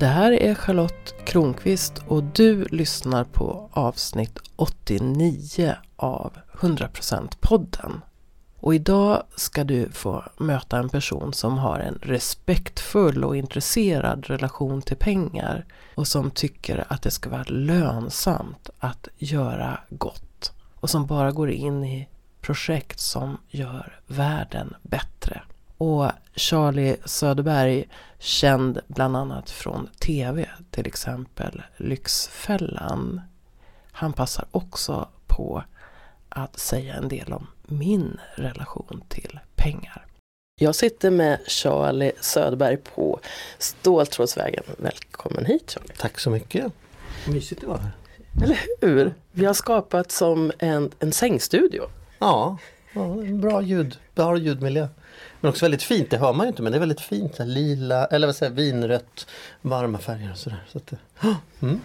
Det här är Charlotte Kronqvist och du lyssnar på avsnitt 89 av 100% podden. Och idag ska du få möta en person som har en respektfull och intresserad relation till pengar och som tycker att det ska vara lönsamt att göra gott och som bara går in i projekt som gör världen bättre. Och Charlie Söderberg, känd bland annat från TV, till exempel Lyxfällan. Han passar också på att säga en del om min relation till pengar. Jag sitter med Charlie Söderberg på Ståltrådsvägen. Välkommen hit Charlie! Tack så mycket! Mysigt att vara här. Eller hur? Vi har skapat som en, en sängstudio. Ja, ja en bra ljud, bra ljudmiljö. Men också väldigt fint, det hör man ju inte men det är väldigt fint. Lila, eller vad säger vinrött, varma färger och sådär. Så att, mm.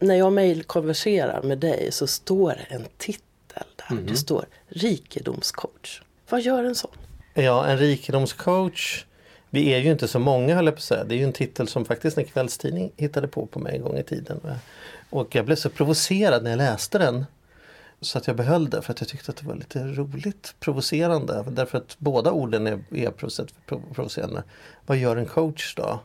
När jag mejlkonverserar med dig så står en titel där. Mm. Det står rikedomscoach. Vad gör en sån? Ja, en rikedomscoach vi är ju inte så många höll jag på att säga. Det är ju en titel som faktiskt en kvällstidning hittade på på mig en gång i tiden. Och jag blev så provocerad när jag läste den. Så att jag behöll det för att jag tyckte att det var lite roligt provocerande. Därför att båda orden är, är provocerande. Vad gör en coach då?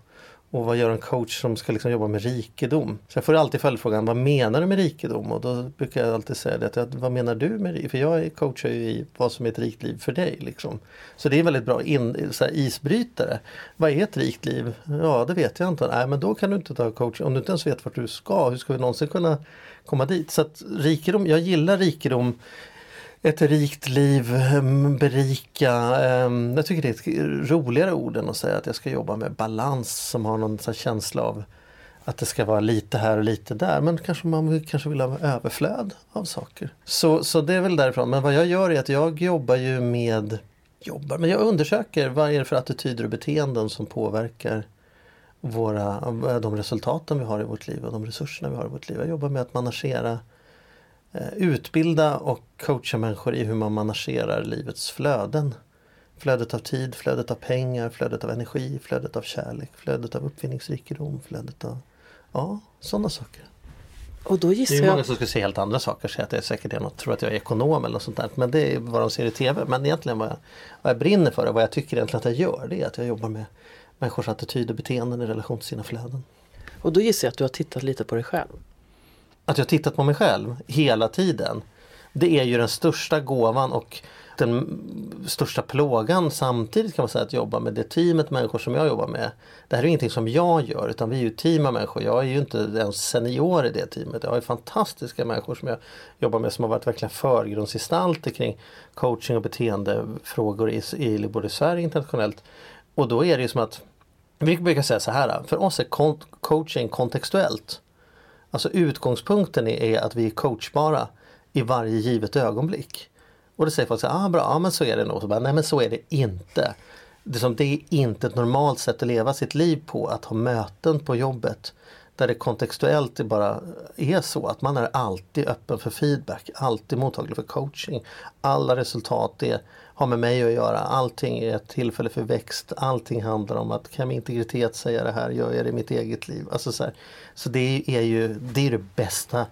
Och vad gör en coach som ska liksom jobba med rikedom? Så jag får alltid följdfrågan, vad menar du med rikedom? Och då brukar jag alltid säga det, att, vad menar du med rikedom? För jag coachar ju i vad som är ett rikt liv för dig. Liksom. Så det är en väldigt bra in, så här, isbrytare. Vad är ett rikt liv? Ja, det vet jag inte. Nej, men då kan du inte ta coach. Om du inte ens vet vart du ska, hur ska vi någonsin kunna komma dit? Så att rikedom, jag gillar rikedom ett rikt liv, berika. Ehm, jag tycker det är ett roligare ord än att säga att jag ska jobba med balans som har någon sån känsla av att det ska vara lite här och lite där. Men kanske man kanske vill ha överflöd av saker. Så, så det är väl därifrån. Men vad jag gör är att jag jobbar ju med jobbar, men jag undersöker vad är det för attityder och beteenden som påverkar våra, de resultaten vi har i vårt liv och de resurserna vi har i vårt liv. Jag jobbar med att managera utbilda och coacha människor i hur man managerar livets flöden. Flödet av tid, flödet av pengar, flödet av energi, flödet av kärlek, flödet av uppfinningsrikedom, flödet av ja, sådana saker. Och då gissar det är många som skulle säga helt andra saker, säga att jag säkert är något, tror att jag är ekonom eller något sånt där. Men det är vad de ser i TV. Men egentligen vad jag, vad jag brinner för och vad jag tycker egentligen att jag gör det är att jag jobbar med människors attityd och beteenden i relation till sina flöden. Och då gissar jag att du har tittat lite på dig själv? Att jag tittat på mig själv hela tiden. Det är ju den största gåvan och den största plågan samtidigt kan man säga att jobba med det teamet människor som jag jobbar med. Det här är ingenting som jag gör utan vi är ju ett team av människor. Jag är ju inte ens senior i det teamet. Jag har ju fantastiska människor som jag jobbar med som har varit verkligen förgrundsgestalter kring coaching och beteendefrågor i, i både Sverige och internationellt. Och då är det ju som att vi brukar säga så här, för oss är coaching kontextuellt. Alltså utgångspunkten är att vi är coachbara i varje givet ögonblick. Och det säger folk så här, ah, bra, ja, men så är det nog. Så bara, Nej men så är det inte. Det, som, det är inte ett normalt sätt att leva sitt liv på att ha möten på jobbet där det kontextuellt bara är så att man är alltid öppen för feedback, alltid mottaglig för coaching. Alla resultat är, har med mig att göra, allting är ett tillfälle för växt, allting handlar om att kan min integritet säga det här, gör jag det i mitt eget liv. Alltså så, här, så det är ju det, är det bästa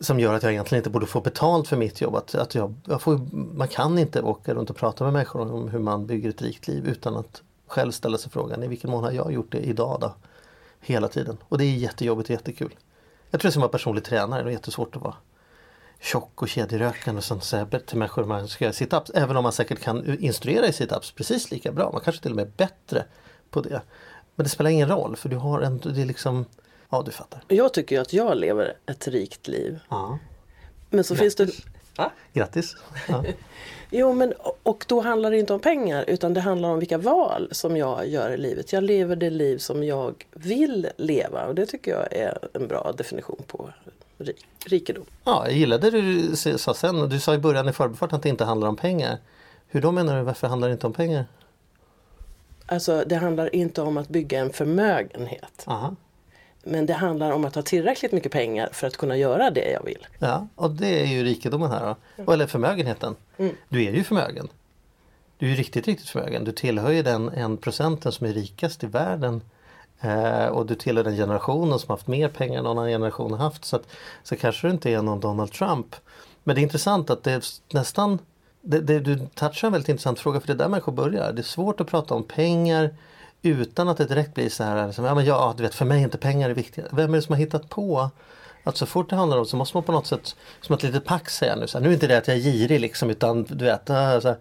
som gör att jag egentligen inte borde få betalt för mitt jobb. Att, att jag, jag får, man kan inte åka runt och prata med människor om hur man bygger ett rikt liv utan att själv ställa sig frågan i vilken mån har jag gjort det idag då? Hela tiden. Och det är jättejobbigt och jättekul. Jag tror det som var personlig tränare, det är jättesvårt att vara tjock och kedjerökande och sånt säga till människor man ska göra situps. Även om man säkert kan instruera i situps precis lika bra. Man kanske till och med är bättre på det. Men det spelar ingen roll för du har en, det är liksom, ja du fattar. Jag tycker att jag lever ett rikt liv. Ja. Men så Grattis. finns det... Ja. Grattis! Ja. Jo men och då handlar det inte om pengar utan det handlar om vilka val som jag gör i livet. Jag lever det liv som jag vill leva och det tycker jag är en bra definition på rikedom. Ja, jag gillade det du sa sen. Du sa i början i förbifarten att det inte handlar om pengar. Hur då menar du? Varför handlar det inte om pengar? Alltså det handlar inte om att bygga en förmögenhet. Aha. Men det handlar om att ha tillräckligt mycket pengar för att kunna göra det jag vill. Ja, och det är ju rikedomen här då. Mm. Eller förmögenheten. Mm. Du är ju förmögen. Du är ju riktigt, riktigt förmögen. Du tillhör ju den en procenten som är rikast i världen eh, och du tillhör den generationen som haft mer pengar än någon annan generation har haft så, att, så kanske du inte är någon Donald Trump. Men det är intressant att det är nästan det, det, du touchar en väldigt intressant fråga för det är där människor börjar. Det är svårt att prata om pengar utan att det direkt blir så här, liksom, ja, men ja du vet för mig är inte pengar det viktiga. Vem är det som har hittat på att så fort det handlar om så måste man på något sätt, som ett litet pax säga nu, så här, nu är inte det att jag är girig liksom utan du vet, så här,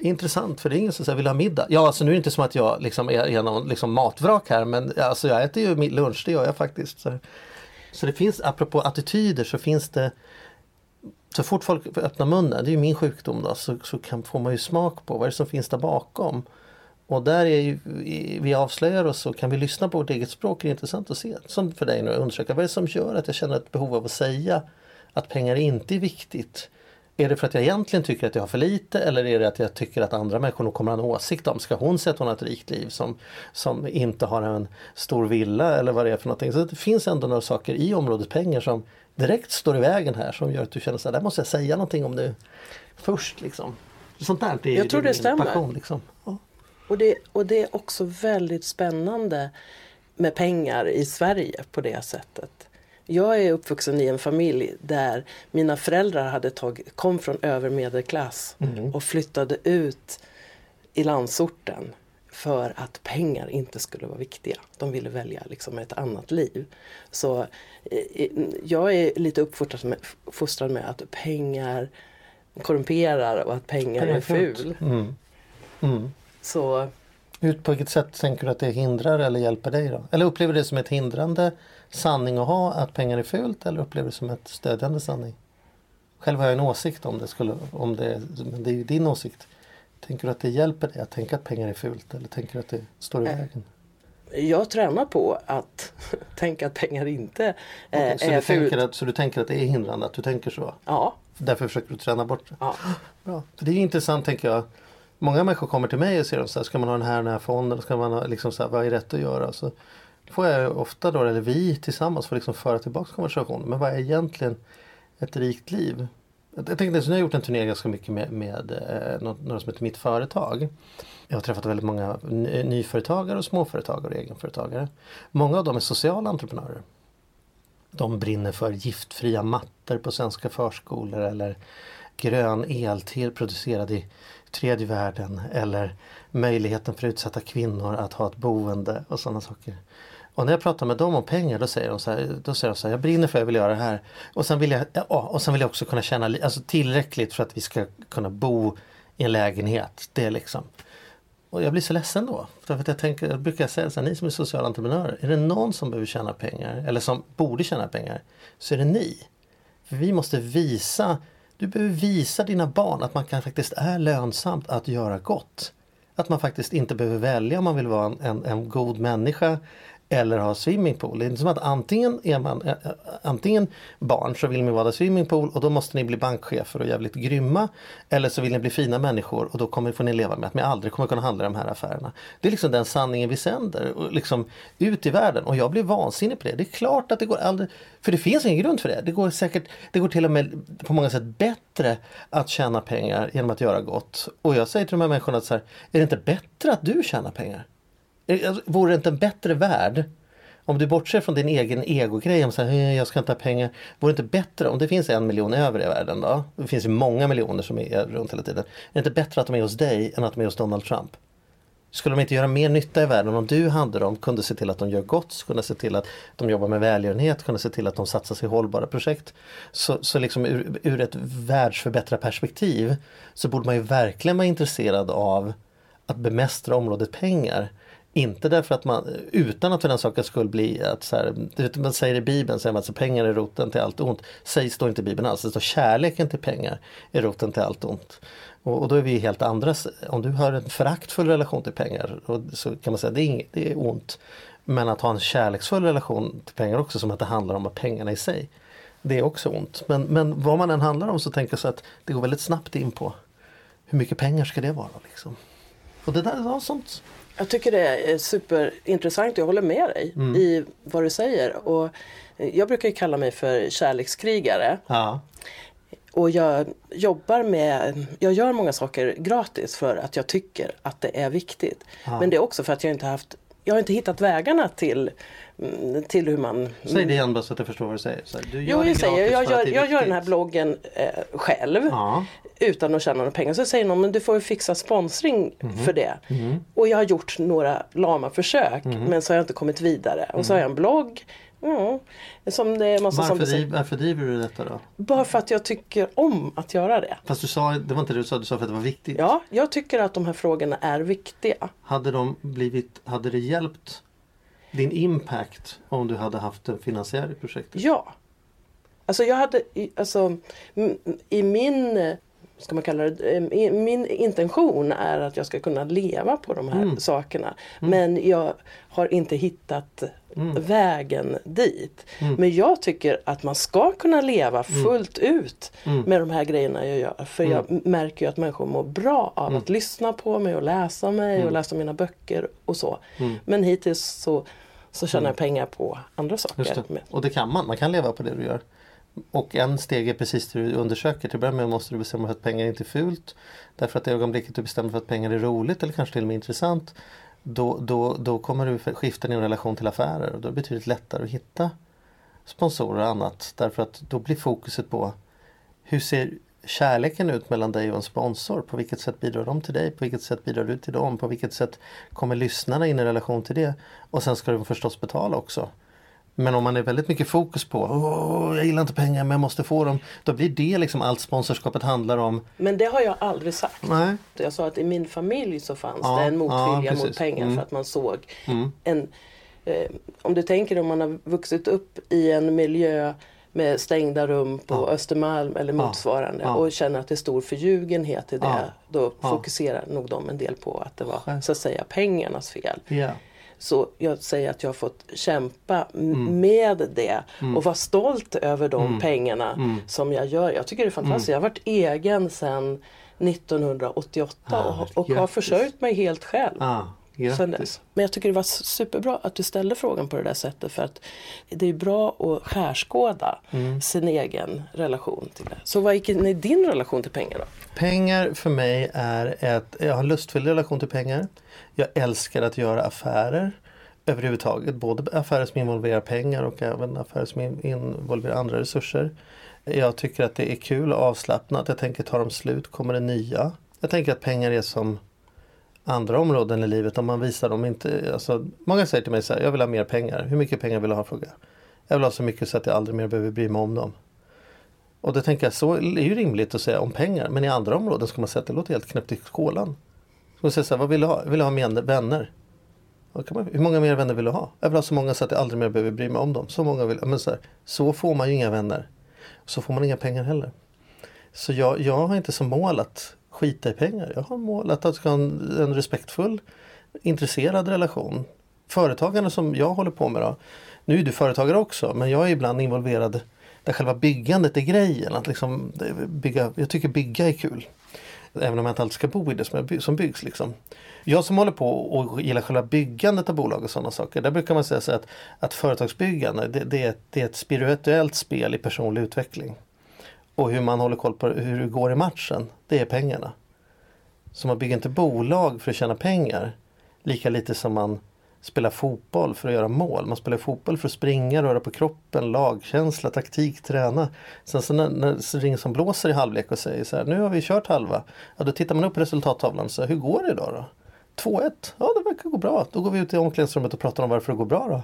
Intressant för det är ingen som säger vill ha middag. Ja alltså nu är det inte som att jag liksom är, är någon liksom matvrak här men alltså jag äter ju lunch, det gör jag faktiskt. Så, så det finns, apropå attityder så finns det så fort folk öppnar munnen, det är ju min sjukdom då, så, så kan, får man ju smak på vad det är som finns där bakom. Och där är ju, vi avslöjar oss och kan vi lyssna på vårt eget språk, det är intressant att se. Som för dig nu, undersöka vad är det som gör att jag känner ett behov av att säga att pengar inte är viktigt. Är det för att jag egentligen tycker att jag har för lite eller är det att jag tycker att andra människor nog kommer ha en åsikt om, ska hon säga att hon har ett rikt liv som, som inte har en stor villa eller vad det är för någonting. Så det finns ändå några saker i området pengar som direkt står i vägen här som gör att du känner så här, där måste jag säga någonting om det först liksom. Sånt där är Jag tror det stämmer. Passion, liksom. ja. och, det, och det är också väldigt spännande med pengar i Sverige på det sättet. Jag är uppvuxen i en familj där mina föräldrar hade tagit, kom från övermedelklass mm. och flyttade ut i landsorten för att pengar inte skulle vara viktiga. De ville välja liksom ett annat liv. Så eh, jag är lite uppfostrad med, att pengar korrumperar och att pengar är, är ful. Mm. Mm. Så ut på vilket sätt tänker du att det hindrar eller hjälper dig då? Eller upplever du det som ett hindrande sanning att ha att pengar är fult eller upplever du som ett stödjande sanning? Själv har jag en åsikt om det, skulle, om det men det är ju din åsikt. Tänker du att det hjälper dig att tänka att pengar är fult eller tänker du att det står i äh, vägen? Jag tränar på att tänka att pengar inte okay, är så fult. Att, så du tänker att det är hindrande att du tänker så? Ja. Därför försöker du träna bort det? Ja. Bra. det är intressant tänker jag. Många människor kommer till mig och säger så här, ska man ha den här, den här fonden? Ska man ha, liksom så här, vad är rätt att göra? Så får jag ofta då, eller vi tillsammans, får liksom föra tillbaka konversationen. Men vad är egentligen ett rikt liv? Jag tänkte, så nu har jag gjort en turné ganska mycket med, med eh, några som heter Mitt Företag. Jag har träffat väldigt många nyföretagare och småföretagare och egenföretagare. Många av dem är sociala entreprenörer. De brinner för giftfria mattor på svenska förskolor eller grön el till producerad i tredje världen eller möjligheten för utsatta kvinnor att ha ett boende och sådana saker. Och när jag pratar med dem om pengar då säger de så här, då säger de så här jag brinner för att jag vill göra det här. Och sen vill jag, ja, och sen vill jag också kunna tjäna alltså tillräckligt för att vi ska kunna bo i en lägenhet. Det är liksom. Och jag blir så ledsen då. För att jag, tänker, jag brukar säga så här, ni som är sociala entreprenörer, är det någon som behöver tjäna pengar eller som borde tjäna pengar så är det ni. För vi måste visa du behöver visa dina barn att man kan faktiskt är lönsamt att göra gott. Att man faktiskt inte behöver välja om man vill vara en, en, en god människa eller ha swimmingpool. Det är inte som att antingen är man äh, antingen barn så vill ni vara swimmingpool och då måste ni bli bankchefer och jävligt grymma. Eller så vill ni bli fina människor och då kommer, får ni leva med att ni aldrig kommer kunna handla i de här affärerna. Det är liksom den sanningen vi sänder liksom, ut i världen och jag blir vansinnig på det. Det är klart att det går aldrig, för det finns ingen grund för det. Det går säkert, det går till och med på många sätt bättre att tjäna pengar genom att göra gott. Och jag säger till de här människorna att så här, är det inte bättre att du tjänar pengar? Eh, alltså, vore det inte en bättre värld om du bortser från din egen egogrej om så här, eh, jag ska inte ha pengar. Vore det inte bättre om det finns en miljon över i världen då? Det finns ju många miljoner som är runt hela tiden. Är det inte bättre att de är hos dig än att de är hos Donald Trump? Skulle de inte göra mer nytta i världen om du hade dem, kunde se till att de gör gott, kunde se till att de jobbar med välgörenhet, kunde se till att de satsar sig i hållbara projekt. Så, så liksom ur, ur ett världsförbättrarperspektiv så borde man ju verkligen vara intresserad av att bemästra området pengar inte därför att man, utan att för den sakens skull bli att så här, man säger i Bibeln, säger man att pengar är roten till allt ont. Sägs då inte i Bibeln alls, det står kärleken till pengar är roten till allt ont. Och, och, då är vi helt andra, om du har en föraktfull relation till pengar och, så kan man säga att det är, det är ont. Men att ha en kärleksfull relation till pengar också som att det handlar om pengarna i sig. Det är också ont. Men, men vad man än handlar om så tänker jag så att det går väldigt snabbt in på hur mycket pengar ska det vara liksom. Och det där är sånt jag tycker det är superintressant. Jag håller med dig mm. i vad du säger. Och jag brukar kalla mig för kärlekskrigare. Ja. Och jag jobbar med, jag gör många saker gratis för att jag tycker att det är viktigt. Ja. Men det är också för att jag inte haft jag har inte hittat vägarna till, mm, till hur man... Säg det igen bara så att jag förstår vad du säger. Här, du Jo, jag säger, jag gör, jag gör den här bloggen eh, själv Ja. utan att tjäna några pengar. Så säger någon, men du får ju fixa sponsring Mhm. för det. Och jag har gjort några lama försök men så har jag inte kommit vidare. Och så har jag en blogg. Mm, som det är massa Varför, driv, varför driver du detta då? Bara för att jag tycker om att göra det. Fast du sa, det var inte det du sa, du sa för att det var viktigt. Ja, jag tycker att de här frågorna är viktiga. Hade, de blivit, hade det hjälpt din impact om du hade haft en finansiär i projektet? Ja. Alltså jag hade, alltså i min, ska man kalla det, eh, min intention är att jag ska kunna leva på de här Mm. sakerna. Men jag har inte hittat Mm. vägen dit. Men jag tycker att man ska kunna leva fullt ut Mm. med de här grejerna jag gör. För jag märker ju att människor mår bra av Mm. att lyssna på mig och läsa mig och läsa mina böcker och så. Mm. Men hittills så, så tjänar jag pengar på andra saker. Det. Och det kan man, man kan leva på det du gör. Och en steg är precis det du undersöker. Till att börja med måste du bestämma för att pengar inte är fult. Därför att i ögonblicket du bestämmer för att pengar är roligt eller kanske till och med intressant. Då, då, då kommer du skifta din relation till affärer och då är det betydligt lättare att hitta sponsorer och annat. Därför att då blir fokuset på hur ser kärleken ut mellan dig och en sponsor? På vilket sätt bidrar de till dig? På vilket sätt bidrar du till dem? På vilket sätt kommer lyssnarna in i relation till det? Och sen ska de förstås betala också. Men om man är väldigt mycket fokus på Åh, jag gillar inte pengar men jag måste få dem. Då blir det liksom allt sponsorskapet handlar om. Men det har jag aldrig sagt. Nej. Jag sa att i min familj så fanns Ja, det en motvilja ja, mot pengar Mm. för att man såg Mm. en... Eh, om du tänker om man har vuxit upp i en miljö med stängda rum på Ja. Östermalm eller Ja. motsvarande Ja. och känner att det är stor förljugenhet i det. Ja. Då Ja. fokuserar nog de en del på att det var så att säga pengarnas fel. Ja. Så jag säger att jag har fått kämpa Mm. med det och vara stolt över de pengarna Mm. som jag gör. Jag tycker det är fantastiskt. Jag har varit egen sedan 1988 Ah, och, och har försörjt mig helt själv. Ah, grattis. Men jag tycker det var superbra att du ställde frågan på det där sättet för att det är bra att skärskåda Mm. sin egen relation till det. Så vad är din relation till pengar då? Pengar för mig är ett, jag har en lustfylld relation till pengar. Jag älskar att göra affärer överhuvudtaget. Både affärer som involverar pengar och även affärer som in- involverar andra resurser. Jag tycker att det är kul och avslappnat. Jag tänker tar de slut kommer det nya. Jag tänker att pengar är som andra områden i livet. Om man visar dem inte. Alltså, många säger till mig så här, jag vill ha mer pengar. Hur mycket pengar vill du ha? Frågar jag. Jag vill ha så mycket så att jag aldrig mer behöver bry mig om dem. Och det tänker jag, så är ju rimligt att säga om pengar. Men i andra områden ska man säga att det låter helt knäppt i skålan. Ska man säga så här, vad vill du ha? Vill du ha mer vänner? Kan man, hur många mer vänner vill du ha? Jag vill ha så många så att jag aldrig mer behöver bry mig om dem. Så många vill, men så, här, så får man ju inga vänner. Så får man inga pengar heller. Så jag, jag har inte som mål att skita i pengar. Jag har målet att jag ska ha en, en respektfull, intresserad relation. Företagarna som jag håller på med då. Nu är du företagare också men jag är ibland involverad där själva byggandet är grejen. Att liksom eh, bygga, jag tycker bygga är kul. Även om jag inte alltid ska bo i det som, jag, som byggs. Liksom. Jag som håller på och gillar själva byggandet av bolag och sådana saker. Där brukar man säga så att, att företagsbyggande det, det, är, ett- det är ett spirituellt spel i personlig utveckling. Och hur man håller koll på hur det går i matchen, det är pengarna. Så man bygger inte bolag för att tjäna pengar. Lika lite som man spelar fotboll för att göra mål. Man spelar fotboll för att springa, röra på kroppen, lagkänsla, taktik, träna. Sen så när, när det ringer som blåser i halvlek och säger så här, nu har vi kört halva. Ja, då tittar man upp på resultattavlan och säger, hur går det idag då? 2-1, ja det verkar gå bra. Då går vi ut i omklädningsrummet och pratar om varför det går bra då.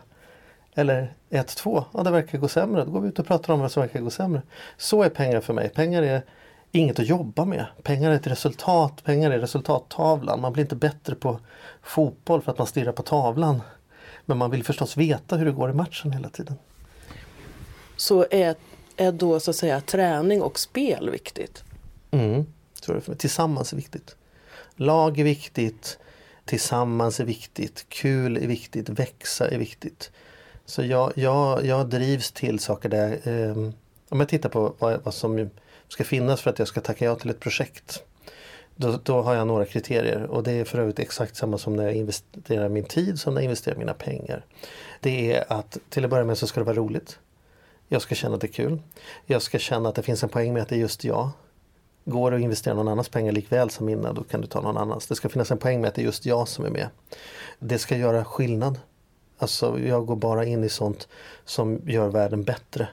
Eller 1-2, ja det verkar gå sämre. Då går vi ut och pratar om vad som verkar gå sämre. Så är pengar för mig. Pengar är inget att jobba med. Pengar är ett resultat. Pengar är resultattavlan. Man blir inte bättre på fotboll för att man stirrar på tavlan. Men man vill förstås veta hur det går i matchen hela tiden. Så är, är då så att säga träning och spel viktigt? Mm, tror jag för mig. Tillsammans är viktigt. Lag är viktigt. Tillsammans är viktigt. Kul är viktigt. Växa är viktigt. Så jag, jag, jag drivs till saker där. Eh, om jag tittar på vad, vad som ska finnas för att jag ska tacka ja till ett projekt. Då, då har jag några kriterier och det är för övrigt exakt samma som när jag investerar min tid som när jag investerar mina pengar. Det är att till att börja med så ska det vara roligt. Jag ska känna att det är kul. Jag ska känna att det finns en poäng med att det är just jag. Går det att investera någon annans pengar likväl som mina, då kan du ta någon annans. Det ska finnas en poäng med att det är just jag som är med. Det ska göra skillnad. Alltså jag går bara in i sånt som gör världen bättre.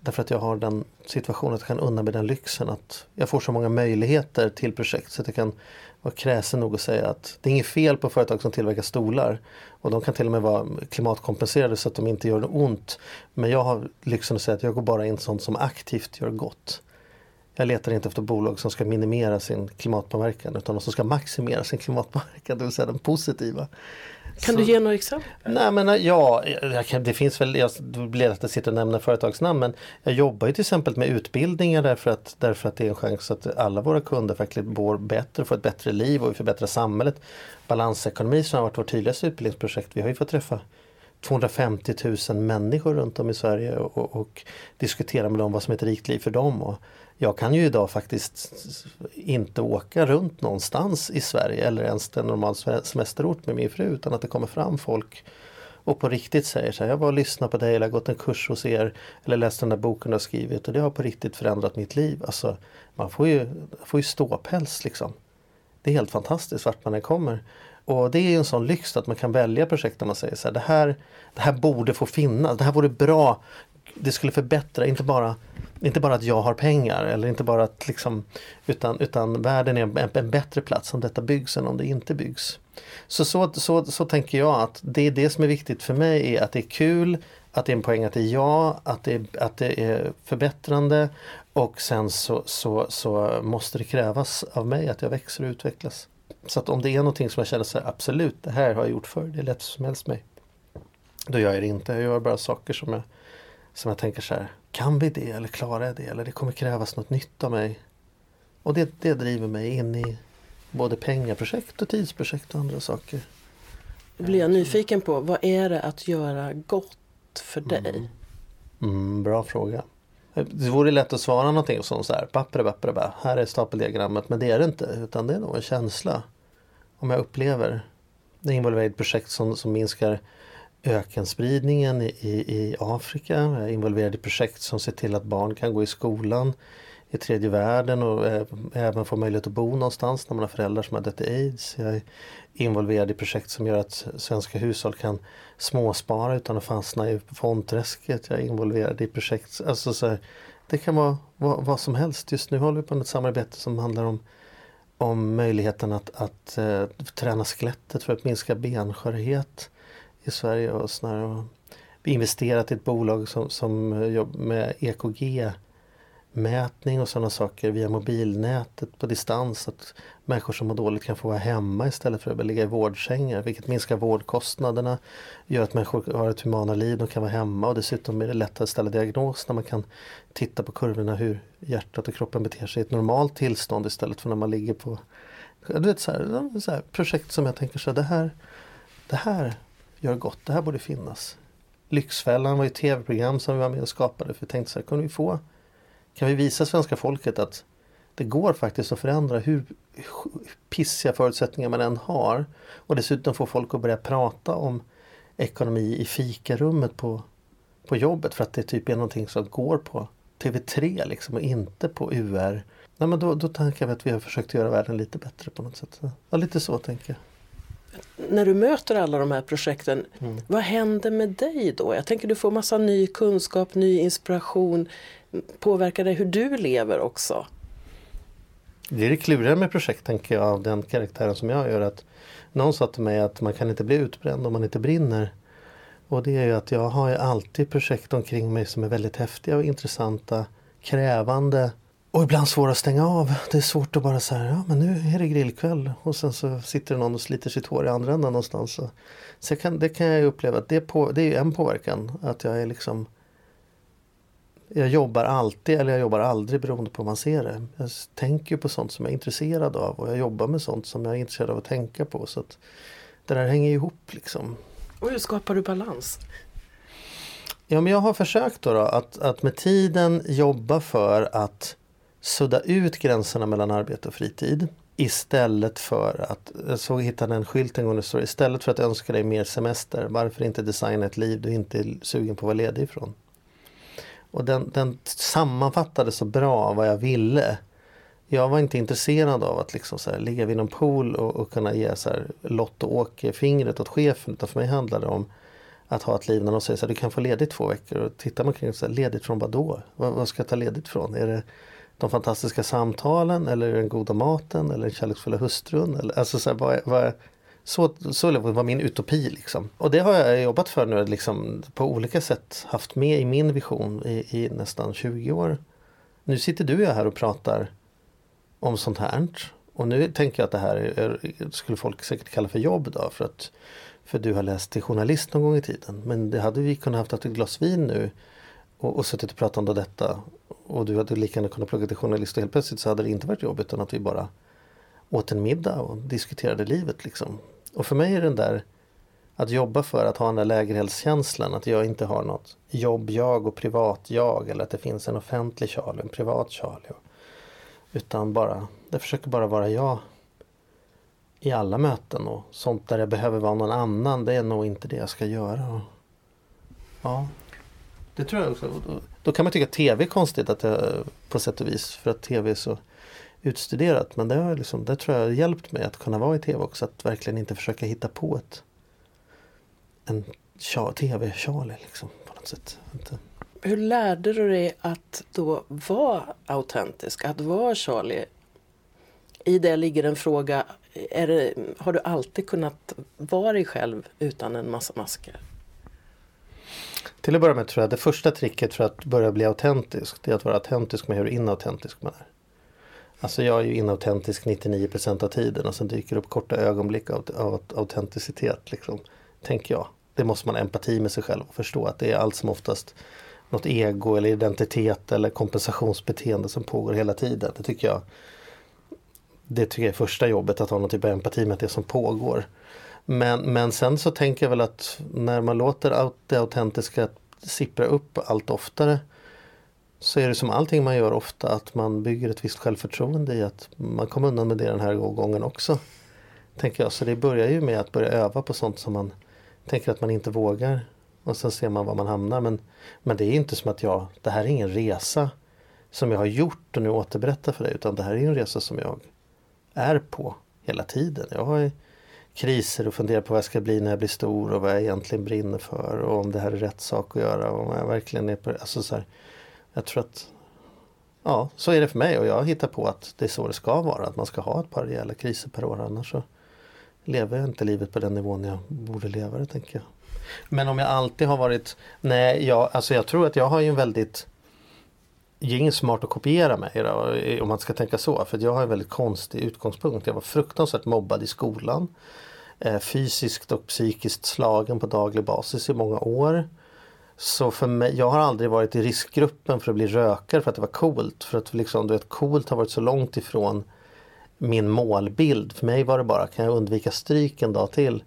Därför att jag har den situationen att jag kan unna mig den lyxen att jag får så många möjligheter till projekt så att jag kan vara kräsen nog att säga att det är inget fel på företag som tillverkar stolar. Och de kan till och med vara klimatkompenserade så att de inte gör ont. Men jag har lyxen att säga att jag går bara in sånt som aktivt gör gott. Jag letar inte efter bolag som ska minimera sin klimatpåverkan utan de som ska maximera sin klimatpåverkan, det vill säga den positiva. Kan så, du ge några exempel? Nej men ja, det finns väl, jag blir att jag sitter och nämner företagsnamn men jag jobbar ju till exempel med utbildningar därför att, därför att det är en chans att alla våra kunder faktiskt mår bättre, får ett bättre liv och vi förbättrar samhället. Balansekonomi som har varit vårt tydligaste utbildningsprojekt, vi har ju fått träffa 250 000 människor runt om i Sverige och, och, och, diskutera med dem vad som är ett rikt liv för dem. Och jag kan ju idag faktiskt inte åka runt någonstans i Sverige eller ens en normal semesterort med min fru utan att det kommer fram folk och på riktigt säger så här, jag var och lyssnade på dig eller gått en kurs hos er eller läst den där boken du har skrivit och det har på riktigt förändrat mitt liv. Alltså, man får ju, får ju ståpäls liksom. Det är helt fantastiskt vart man än kommer. Och det är en sån lyx att man kan välja projekt där man säger så här, det här, det här borde få finnas, det här vore bra. Det skulle förbättra, inte bara, inte bara att jag har pengar eller inte bara att liksom, utan, utan världen är en, en bättre plats om detta byggs än om det inte byggs. Så, så, så, så tänker jag att det är det som är viktigt för mig är att det är kul, att det är en poäng att det är jag, att det är, att det är förbättrande och sen så, så, så måste det krävas av mig att jag växer och utvecklas. Så att om det är någonting som jag känner så här, absolut, det här har jag gjort förr, det är lätt som helst mig. Då gör jag det inte, jag gör bara saker som jag, som jag tänker så här, kan vi det eller klarar jag det eller det kommer krävas något nytt av mig. Och det, det driver mig in i både pengaprojekt och tidsprojekt och andra saker. Då blir jag nyfiken på, vad är det att göra gott för dig? Mm. Mm, bra fråga. Det vore lätt att svara någonting som så här, bappre, bappre, bappre, här är stapeldiagrammet, men det är det inte. Utan det är nog en känsla. Om jag upplever. Det involverar ett projekt som, som minskar ökenspridningen i, i, i Afrika. Jag är involverad i projekt som ser till att barn kan gå i skolan i tredje världen och eh, även få möjlighet att bo någonstans när man har föräldrar som har dött i aids. Jag är involverad i projekt som gör att svenska hushåll kan småspara utan att fastna i fondträsket. Jag är involverad i projekt, alltså så här, det kan vara vad, vad, som helst. Just nu håller vi på med ett samarbete som handlar om, om möjligheten att, att uh, träna skelettet för att minska benskörhet i Sverige. Och snarare investerat i ett bolag som, som eh, jobbar med EKG mätning och sådana saker via mobilnätet på distans. Att människor som mår dåligt kan få vara hemma istället för att ligga i vårdsängar vilket minskar vårdkostnaderna. Gör att människor har ett humanare liv, de kan vara hemma och dessutom är det lättare att ställa diagnos när man kan titta på kurvorna hur hjärtat och kroppen beter sig i ett normalt tillstånd istället för när man ligger på du vet, så här, så här, projekt som jag tänker så här, det här, det här gör gott, det här borde finnas. Lyxfällan var ett tv-program som vi var med och skapade för vi tänkte så här, kunde vi få kan vi visa svenska folket att det går faktiskt att förändra hur pissiga förutsättningar man än har. Och dessutom få folk att börja prata om ekonomi i fikarummet på, på jobbet för att det typ är någonting som går på TV3 liksom och inte på UR. Nej, men då, då tänker jag att vi har försökt göra världen lite bättre på något sätt. Ja, lite så tänker jag. När du möter alla de här projekten, mm. vad händer med dig då? Jag tänker du får massa ny kunskap, ny inspiration påverkar det hur du lever också? Det är det kluriga med projekt tänker jag av den karaktären som jag gör. att Någon sa till mig att man kan inte bli utbränd om man inte brinner. Och det är ju att jag har ju alltid projekt omkring mig som är väldigt häftiga och intressanta, krävande och ibland svåra att stänga av. Det är svårt att bara säga, ja men nu är det grillkväll och sen så sitter någon och sliter sitt hår i andra änden någonstans. Så, så kan, det kan jag uppleva att det, på, det är en påverkan. Att jag är liksom jag jobbar alltid eller jag jobbar aldrig beroende på hur man ser det. Jag tänker på sånt som jag är intresserad av och jag jobbar med sånt som jag är intresserad av att tänka på. Så att Det där hänger ihop liksom. Och hur skapar du balans? Ja, men jag har försökt då, då att, att med tiden jobba för att sudda ut gränserna mellan arbete och fritid. Istället för att, jag såg hittade en skylt en gång det står istället för att önska dig mer semester, varför inte designa ett liv du inte är sugen på att vara ledig ifrån? Och den, den sammanfattade så bra vad jag ville jag var inte intresserad av att liksom så här, ligga vid någon pool och, och kunna ge så här, Lott och Åke fingret åt chefen. Utan för mig handlade det om att ha ett liv när de säger så här, du kan få ledigt två veckor. Och tittar man kring så här, ledigt från vad då? Vad, vad ska jag ta ledigt från? Är det de fantastiska samtalen eller den goda maten eller den kärleksfulla hustrun? Eller, alltså så, här, vad, vad, så, så var min utopi liksom. Och det har jag jobbat för nu liksom, på olika sätt haft med i min vision i, i nästan 20 år. Nu sitter du och jag här och pratar om sånt här. Och nu tänker jag att det här är, skulle folk säkert kalla för jobb då för att för du har läst till journalist någon gång i tiden. Men det hade vi kunnat haft ett glas vin nu och, och suttit och pratat om detta. Och du hade lika gärna kunnat plugga till journalist och helt plötsligt så hade det inte varit jobb utan att vi bara åt en middag och diskuterade livet liksom. Och för mig är den där att jobba för att ha den där lägereldskänslan, att jag inte har något jobb-jag och privat-jag eller att det finns en offentlig Charlie en privat Charlie. Utan bara, det försöker bara vara jag i alla möten och sånt där jag behöver vara någon annan, det är nog inte det jag ska göra. Ja, det tror jag också. Då kan man tycka att tv är konstigt att det, på sätt och vis för att tv är så utstuderat. Men det, har liksom, det tror jag har hjälpt mig att kunna vara i tv också. Att verkligen inte försöka hitta på ett en tv-Charlie liksom på något sätt. Inte. Hur lärde du dig att då vara autentisk, att vara Charlie? I det ligger en fråga, det, har du alltid kunnat vara dig själv utan en massa masker? Till att börja med tror jag det första tricket för att börja bli autentisk det är att vara autentisk med hur inautentisk man är. Alltså jag är ju inautentisk 99% av tiden och sen dyker det upp korta ögonblick av, av autenticitet. Liksom, tänker jag. Det måste man ha empati med sig själv och förstå att det är allt som oftast något ego eller identitet eller kompensationsbeteende som pågår hela tiden. Det tycker jag det tycker jag är första jobbet, att ha någon typ av empati med det som pågår. Men, men sen så tänker jag väl att när man låter det autentiska sippra upp allt oftare så är det som allting man gör ofta att man bygger ett visst självförtroende i att man kommer undan med det den här gången också. Tänker jag. Så det börjar ju med att börja öva på sånt som man tänker att man inte vågar. Och sen ser man var man hamnar. Men, men det är inte som att jag, det här är ingen resa som jag har gjort och nu återberättar för dig. Utan det här är en resa som jag är på hela tiden. Jag har kriser och funderar på vad jag ska bli när jag blir stor och vad jag egentligen brinner för och om det här är rätt sak att göra. Och om jag verkligen är på, alltså så här, jag tror att Ja, så är det för mig och jag hittar på att det är så det ska vara. Att man ska ha ett par rejäla kriser per år annars så lever jag inte livet på den nivån jag borde leva det tänker jag. Men om jag alltid har varit Nej, jag, alltså jag tror att jag har ju en väldigt det är inget smart att kopiera mig då, om man ska tänka så. För jag har en väldigt konstig utgångspunkt. Jag var fruktansvärt mobbad i skolan. Eh, fysiskt och psykiskt slagen på daglig basis i många år. Så för mig, jag har aldrig varit i riskgruppen för att bli rökare för att det var coolt. För att liksom, du vet, coolt har varit så långt ifrån min målbild. För mig var det bara, kan jag undvika stryk en dag till?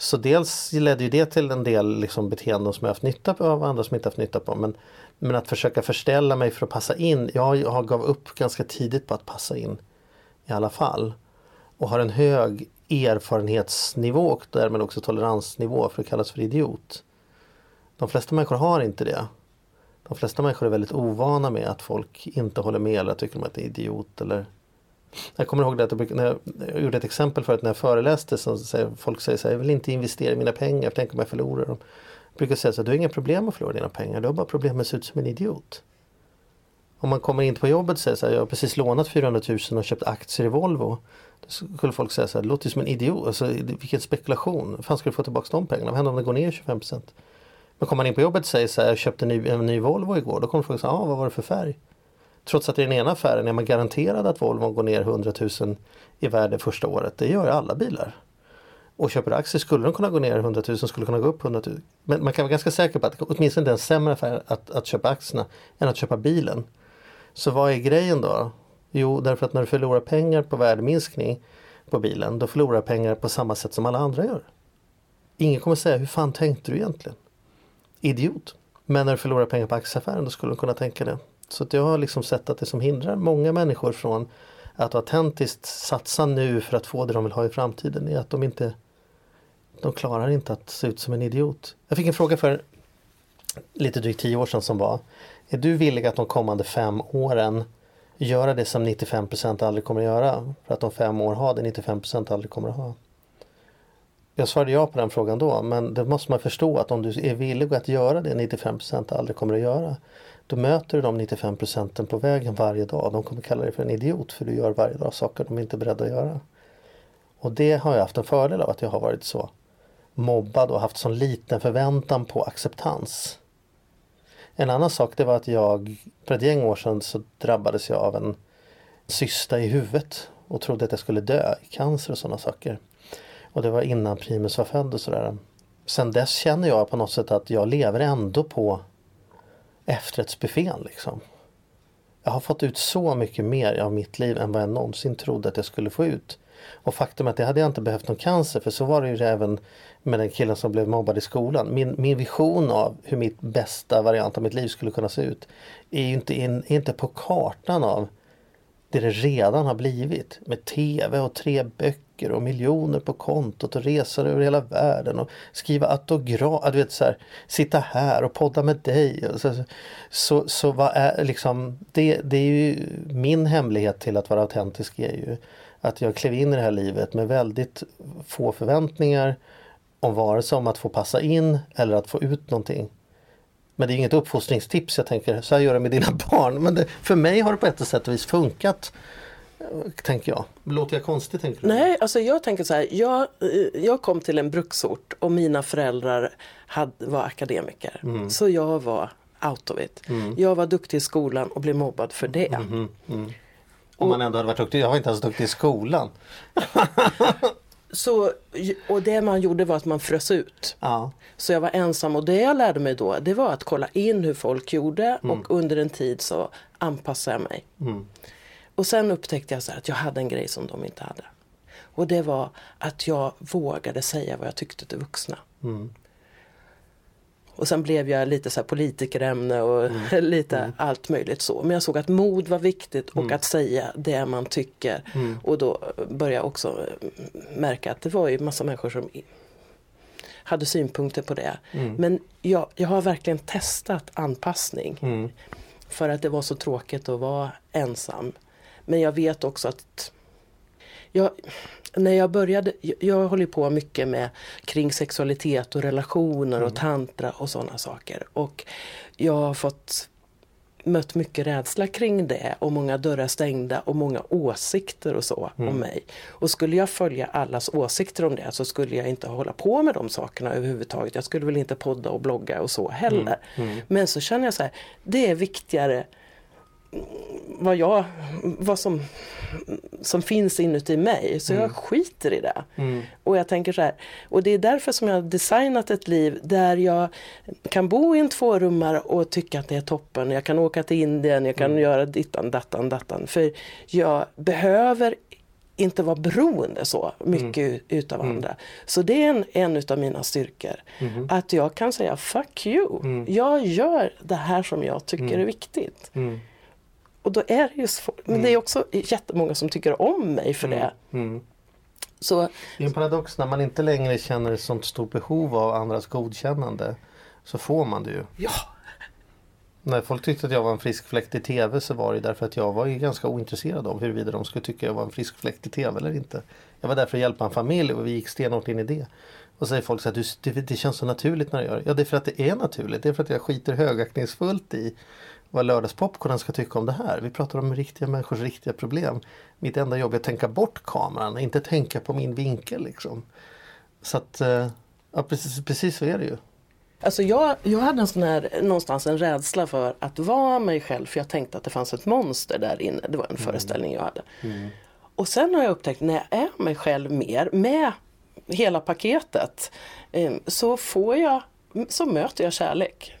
Så dels ledde ju det till en del liksom beteenden som jag haft nytta av och andra som jag inte haft nytta på. Men, men att försöka förställa mig för att passa in. Jag, jag gav upp ganska tidigt på att passa in i alla fall. Och har en hög erfarenhetsnivå och därmed också toleransnivå för att kallas för idiot. De flesta människor har inte det. De flesta människor är väldigt ovana med att folk inte håller med eller tycker att de är idiot eller jag kommer ihåg det att jag, när jag, jag gjorde ett exempel förut när jag föreläste så säger folk säger så här, jag vill inte investera i mina pengar, tänk om jag förlorar dem. Jag brukar säga så här, du har inga problem att förlora dina pengar, du har bara problem med att se ut som en idiot. Om man kommer in på jobbet och säger så här, jag har precis lånat 400 000 och köpt aktier i Volvo. Då skulle folk säga så här, det låter som en idiot, alltså, vilken spekulation, hur fan ska du få tillbaka de pengarna? Vad händer om det går ner 25 Men kommer man in på jobbet och säger så här, jag köpte en ny, en ny Volvo igår, då kommer folk säga, ah, vad var det för färg? Trots att i den ena affären är man garanterad att Volvo går ner 100 000 i värde första året. Det gör ju alla bilar. Och köper aktier skulle de kunna gå ner 100 000, skulle kunna gå upp 100 000. Men man kan vara ganska säker på att åtminstone det är en sämre affär att, att köpa aktierna än att köpa bilen. Så vad är grejen då? Jo, därför att när du förlorar pengar på värdeminskning på bilen, då förlorar du pengar på samma sätt som alla andra gör. Ingen kommer säga, hur fan tänkte du egentligen? Idiot. Men när du förlorar pengar på aktieaffären, då skulle de kunna tänka det. Så jag har liksom sett att det som hindrar många människor från att autentiskt satsa nu för att få det de vill ha i framtiden är att de inte de klarar inte att se ut som en idiot. Jag fick en fråga för lite drygt tio år sedan som var Är du villig att de kommande fem åren göra det som 95% aldrig kommer att göra. För att om fem år ha det 95% aldrig kommer att ha. Jag svarade ja på den frågan då men det måste man förstå att om du är villig att göra det 95% aldrig kommer att göra. Då möter du de 95 procenten på vägen varje dag. De kommer kalla dig för en idiot för du gör varje dag saker de inte är beredda att göra. Och det har jag haft en fördel av att jag har varit så mobbad och haft sån liten förväntan på acceptans. En annan sak det var att jag för ett gäng år sedan så drabbades jag av en cysta i huvudet och trodde att jag skulle dö i cancer och sådana saker. Och det var innan Primus var född och sådär. Sen dess känner jag på något sätt att jag lever ändå på efterrättsbuffén liksom. Jag har fått ut så mycket mer av mitt liv än vad jag någonsin trodde att jag skulle få ut. Och faktum är att det hade jag inte behövt någon cancer för så var det ju även med den killen som blev mobbad i skolan. Min, min vision av hur mitt bästa variant av mitt liv skulle kunna se ut är ju inte, in, är inte på kartan av det det redan har blivit med tv och tre böcker och miljoner på kontot och resor över hela världen och skriva autograf, du vet så här, sitta här och podda med dig. Så, så, så vad är liksom, det, det är ju min hemlighet till att vara autentisk är ju att jag klev in i det här livet med väldigt få förväntningar om vare sig om att få passa in eller att få ut någonting. Men det är inget uppfostringstips jag tänker, så här gör du med dina barn. Men det, för mig har det på ett sätt och vis funkat. Tänker jag. Låter jag konstig tänker du? Nej, alltså jag tänker så här. Jag, eh, jag kom till en bruksort och mina föräldrar hade, var akademiker. Mm. Så jag var out of it. Mm. Jag var duktig i skolan och blev mobbad för det. Mm, mm. Om man ändå hade varit duktig. Jag var inte ens duktig i skolan. Så, och det man gjorde var att man frös ut. Ja. Så jag var ensam och det jag lärde mig då det var att kolla in hur folk gjorde mm. och under en tid så anpassade jag mig. Mm. Och sen upptäckte jag så att jag hade en grej som de inte hade. Och det var att jag vågade säga vad jag tyckte till vuxna. Mm. Och sen blev jag lite så här politikerämne och mm. lite mm. allt möjligt så. Men jag såg att mod var viktigt och mm. att säga det man tycker. Mm. Och då började jag också märka att det var ju massa människor som hade synpunkter på det. Mm. Men jag, jag har verkligen testat anpassning. Mm. För att det var så tråkigt att vara ensam. Men jag vet också att jag, när jag började, jag håller på mycket med kring sexualitet och relationer mm. och tantra och sådana saker. Och jag har fått mött mycket rädsla kring det och många dörrar stängda och många åsikter och så mm. om mig. Och skulle jag följa allas åsikter om det så skulle jag inte hålla på med de sakerna överhuvudtaget. Jag skulle väl inte podda och blogga och så heller. Mm. Mm. Men så känner jag så här, det är viktigare vad, jag, vad som, som finns inuti mig. Så mm. jag skiter i det. Mm. Och jag tänker så här, och det är därför som jag har designat ett liv där jag kan bo i en tvårummare och tycka att det är toppen. Jag kan åka till Indien, jag kan mm. göra dittan, dattan, dattan. För jag behöver inte vara beroende så mycket mm. utav mm. andra. Så det är en, en utav mina styrkor. Mm. Att jag kan säga fuck you. Mm. Jag gör det här som jag tycker mm. är viktigt. Mm. Och då är det ju svårt. Men mm. det är också jättemånga som tycker om mig för det. Mm. mm. Så, det är en paradox när man inte längre känner ett sånt stort behov av andras godkännande. Så får man det ju. Ja! När folk tyckte att jag var en frisk fläkt i TV så var det därför att jag var ju ganska ointresserad av huruvida de skulle tycka jag var en frisk fläkt i TV eller inte. Jag var där för att hjälpa en familj och vi gick stenhårt in i det. Och säger folk så att det, det känns så naturligt när jag gör det. Ja det är för att det är naturligt. Det är för att jag skiter högaktningsfullt i vad lördagspopcornen ska tycka om det här. Vi pratar om riktiga människors riktiga problem. Mitt enda jobb är att tänka bort kameran, inte tänka på min vinkel. Liksom. Så att, eh, ja, precis, precis så är det ju. Alltså jag, jag hade en sån här, någonstans en rädsla för att vara mig själv för jag tänkte att det fanns ett monster där inne. Det var en mm. föreställning jag hade. Mm. Och sen har jag upptäckt när jag är mig själv mer med hela paketet eh, så får jag, så möter jag kärlek.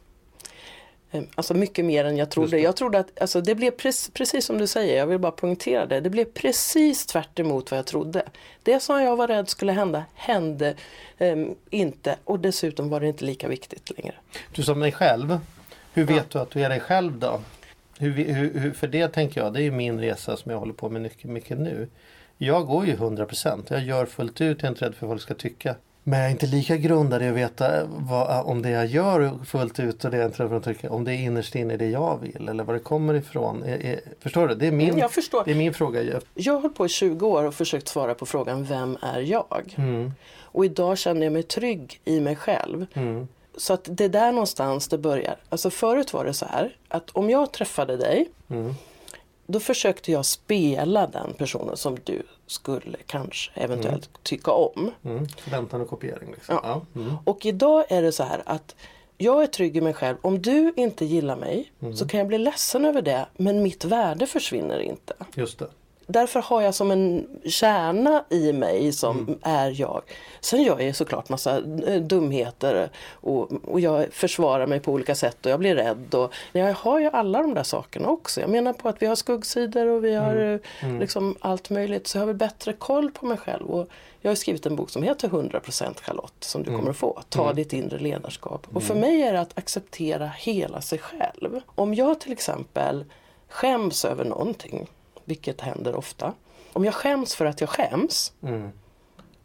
Ehm, alltså mycket mer än jag trodde. Jag trodde att, alltså det blev precis, precis som du säger, jag vill bara poängtera det. Det blev precis tvärt emot vad jag trodde. Det som jag var rädd skulle hända, hände um, inte och dessutom var det inte lika viktigt längre. Du som dig själv, hur vet ja. du att du är dig själv då? Hur, hur, hur, för det tänker jag, det är min resa som jag håller på med mycket, mycket nu. Jag går ju 100%, jag gör fullt ut, jag är inte rädd för vad folk ska tycka. Men jag är inte lika grundad i att veta vad, om det jag gör fullt ut och det jag och tycker, om det är innerst inne det jag vill eller var det kommer ifrån. Är, är, förstår du? Det är, min, Jag förstår. det är min fråga. Jag har hållit på i 20 år och försökt svara på frågan Vem är jag? Mm, Och idag känner jag mig trygg i mig själv. mm, Så att det är där någonstans det börjar. Alltså förut var det så här att om jag träffade dig mm, då försökte jag spela den personen som du skulle kanske eventuellt tycka om. mm. Förväntan och kopiering. Liksom. Ja. Ja. Mm, Och idag är det så här att jag är trygg i mig själv. Om du inte gillar mig så kan jag bli ledsen över det men mitt värde försvinner inte. just det. Därför har jag som en kärna i mig som är jag. Sen gör jag såklart massa eh, dumheter och, och jag försvarar mig på olika sätt och jag blir rädd. Och, jag har ju alla de där sakerna också. Jag menar på att vi har skuggsidor och vi har eh, liksom allt möjligt. Så jag har väl bättre koll på mig själv. Och jag har skrivit en bok som heter 100% Charlotte som du kommer att få. Ta ditt inre ledarskap. Och för mig är det att acceptera hela sig själv. Om jag till exempel skäms över någonting vilket händer ofta. Om jag skäms för att jag skäms, Mm,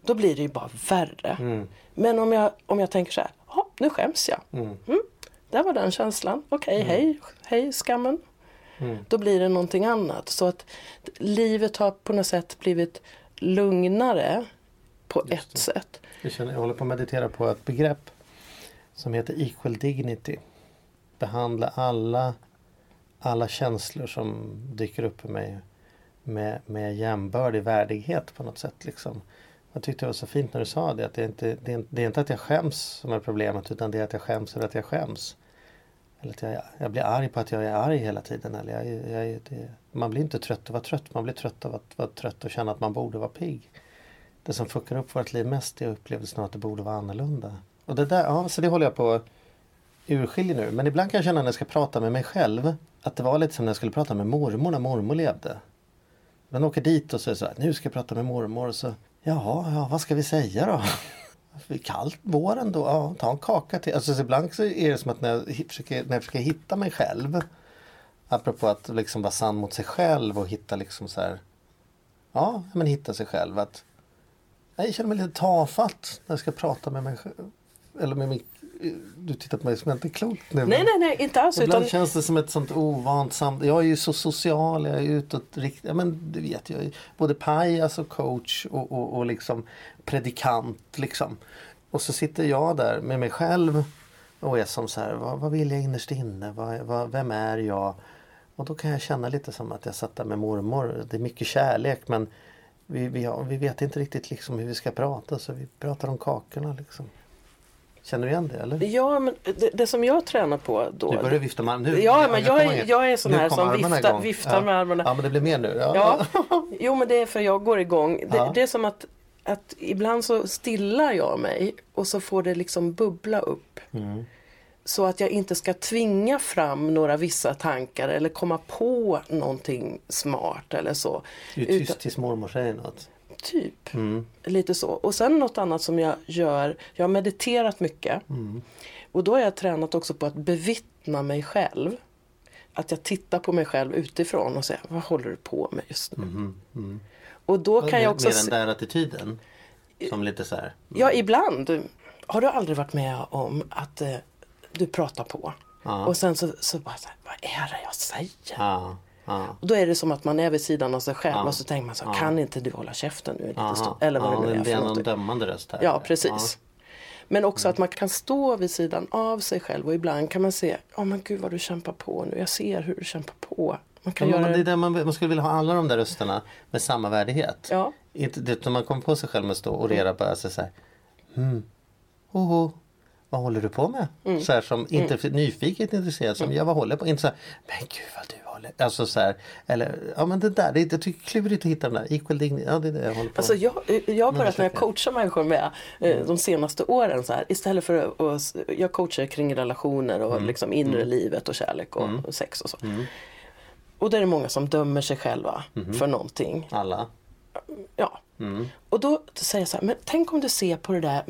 då blir det ju bara värre. mm, Men om jag, om jag tänker så här, ja nu skäms jag. mm, Där var den känslan. Okej, hej, hej skammen. mm. Då blir det någonting annat. Så att livet har på något sätt blivit lugnare på Just ett det. sätt. Jag, känner, jag håller på att meditera på ett begrepp som heter equal dignity. Behandla alla, alla känslor som dyker upp i mig med, med jämbördig värdighet på något sätt. Liksom. Jag tyckte det var så fint när du sa det. Att det, är inte, det, är, det är inte att jag skäms som är problemet utan det är att jag skäms över att jag skäms. Eller att jag, jag blir arg på att jag är arg hela tiden. Eller jag, jag, det, man blir inte trött av att vara trött. Man blir trött av att vara trött och känna att man borde vara pigg. Det som fuckar upp vårt liv mest är upplevelsen av att det borde vara annorlunda. Och det där, ja, så det håller jag på att urskilja nu. Men ibland kan jag känna när jag ska prata med mig själv att det var lite som när jag skulle prata med mormor när mormor levde. Man åker dit och så är det så här, nu ska jag prata med mormor och så, jaha, ja, vad ska vi säga då? Det är kallt våren då, ja, ta en kaka till. Alltså så ibland så är det som att när jag försöker, när jag försöker hitta mig själv Apropå att liksom vara sann mot sig själv och hitta liksom så här Ja, men hitta sig själv att Jag känner mig lite tafatt när jag ska prata med mig själv Eller med min du tittar på mig som inte är klok nu Nej, nej, nej, inte alls. Ibland Utan, känns det som ett sånt ovant samtal. Jag är ju så social, jag är utåtriktad. Ja, men du vet, jag är både pajas och coach och, och, och liksom predikant. Liksom. Och så sitter jag där med mig själv och är som så här, vad, vad vill jag innerst inne? Vad, vad, vem är jag? Och då kan jag känna lite som att jag satt där med mormor. Det är mycket kärlek men vi, vi, vi vet inte riktigt liksom hur vi ska prata så vi pratar om kakorna. Liksom. Känner du igen det eller? ja, men det, det som jag tränar på då. Du börjar vifta med armarna. Nu- Ja, men jag är, engagemanget. jag är sån Nu här som viftar, viftar ja. med armarna. Ja, men det blir mer nu. Ja. Ja, jo men det är för jag går igång. Det, Ja. det är som att, att ibland så stillar jag mig och så får det liksom bubbla upp. Mm. Så att jag inte ska tvinga fram några vissa tankar eller komma på någonting smart eller så. Du är tyst tills mormor säger något. Typ, Mm. lite så. Och sen något annat som jag gör, jag har mediterat mycket. Mm. Och då har jag tränat också på att bevittna mig själv. Att jag tittar på mig själv utifrån och säger, vad håller du på med just nu? Mm. Mm. Och då kan jag också med den där attityden. Som lite så här. Ja, ibland. Har du aldrig varit med om att eh, du pratar på Ja. och sen så, så bara så här, vad är det jag säger? Ja. Och då är det som att man är vid sidan av sig själv och så tänker man så kan inte du hålla käften nu en liten? Eller vad det nu är det för är någon någonting. dömande röst här. Ja, precis. Men också att man kan stå vid sidan av sig själv och ibland kan man se, ja men gud vad du kämpar på nu, jag ser hur du kämpar på. Man kan Ja, göra det är där man, man skulle vilja ha alla de där rösterna med samma värdighet. Ja. Inte det när man kommer på sig själv med att stå och orera bara så här. Hmm. Oho. Vad håller du på med? Mm. Så här som inte för nyfiket intresserad som jag vad håller på? Inte så här, men gud vad du håller Alltså så här, eller ja men det där, det, tycker klurigt att hitta den där equal dignity. Ja det är det jag håller på Alltså jag, jag har börjat när jag coachar människor med eh, de senaste åren så här, istället för att, jag coachar kring relationer och liksom inre livet och kärlek och, och sex och så. Och då är det många som dömer sig själva för någonting. Alla. Ja. Mm. Och då säger jag så här, men tänk om du ser på det där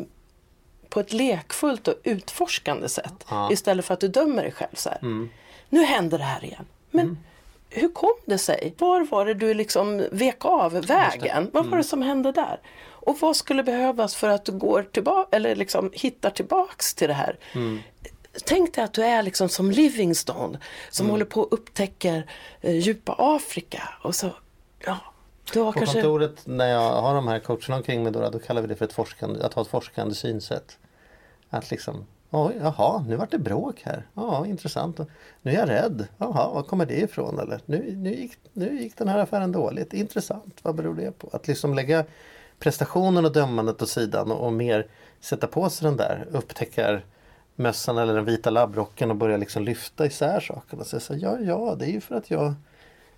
på ett lekfullt och utforskande sätt. Ja. Istället för att du dömer dig själv så här. Nu händer det här igen. Men hur kom det sig? Var var det du liksom vek av vägen? Vad var det som hände där? Och vad skulle behövas för att du går tillbaka eller liksom hittar tillbaks till det här? Tänk dig att du är liksom som Livingstone som håller på och upptäcker eh, djupa Afrika och så, ja, På kanske... kontoret när jag har de här coacherna omkring mig då, då kallar vi det för ett forskande, att ha ett forskande synsätt. Att liksom, oj, jaha, nu vart det bråk här. Ja, intressant. Nu är jag rädd. Jaha, var kommer det ifrån? Eller nu, nu, gick, nu gick den här affären dåligt. Intressant, vad beror det på? Att liksom lägga prestationen och dömandet åt sidan och, och mer sätta på sig den där upptäckar mössan eller den vita labbrocken och börja liksom lyfta isär sakerna. Så, här, ja, ja, det är ju för att jag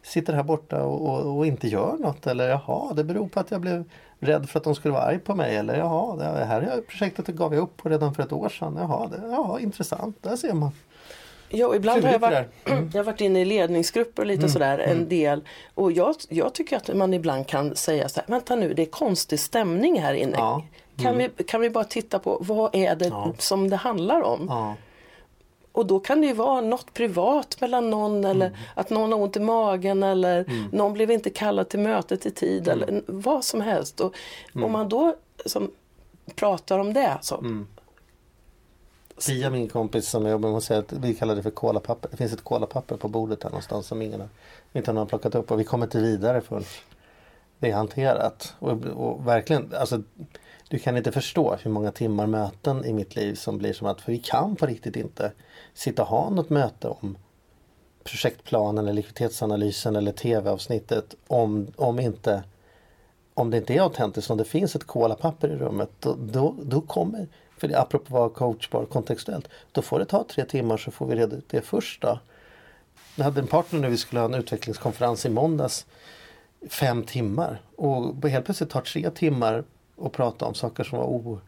sitter här borta och, och, och inte gör något. Eller jaha, det beror på att jag blev rädd för att de skulle vara arg på mig. Eller jaha, det här är projektet gav jag upp på redan för ett år sedan. Jaha, det, ja, intressant. Där ser man. Ja, ibland har jag varit, där. jag har varit inne i ledningsgrupper och lite sådär en del. Och jag, jag tycker att man ibland kan säga så här, vänta nu det är konstig stämning här inne. Ja. Kan, vi, kan vi bara titta på vad är det Ja. som det handlar om? Ja, Och då kan det ju vara något privat mellan någon eller Mm. att någon har ont i magen eller någon blev inte kallad till mötet i tid Mm. eller vad som helst. Och Om man då som pratar om det så, Mm. Pia, min kompis som jag jobbar med, hon säger att vi kallar det för kolapapper. Det finns ett kolapapper på bordet här någonstans som ingen har, inte någon har plockat upp och vi kommer inte vidare förrän det är hanterat. Och, och verkligen, alltså du kan inte förstå hur många timmar möten i mitt liv som blir som att, för vi kan på riktigt inte sitta och ha något möte om projektplanen eller likviditetsanalysen eller tv-avsnittet om, om inte om det inte är autentiskt, om det finns ett kolapapper i rummet, då, då, då kommer, för det, apropå att vara coachbar kontextuellt, då får det ta tre timmar så får vi reda ut det först då. Jag hade en partner när vi skulle ha en utvecklingskonferens i måndags, fem timmar och helt plötsligt tar tre timmar och prata om saker som var o,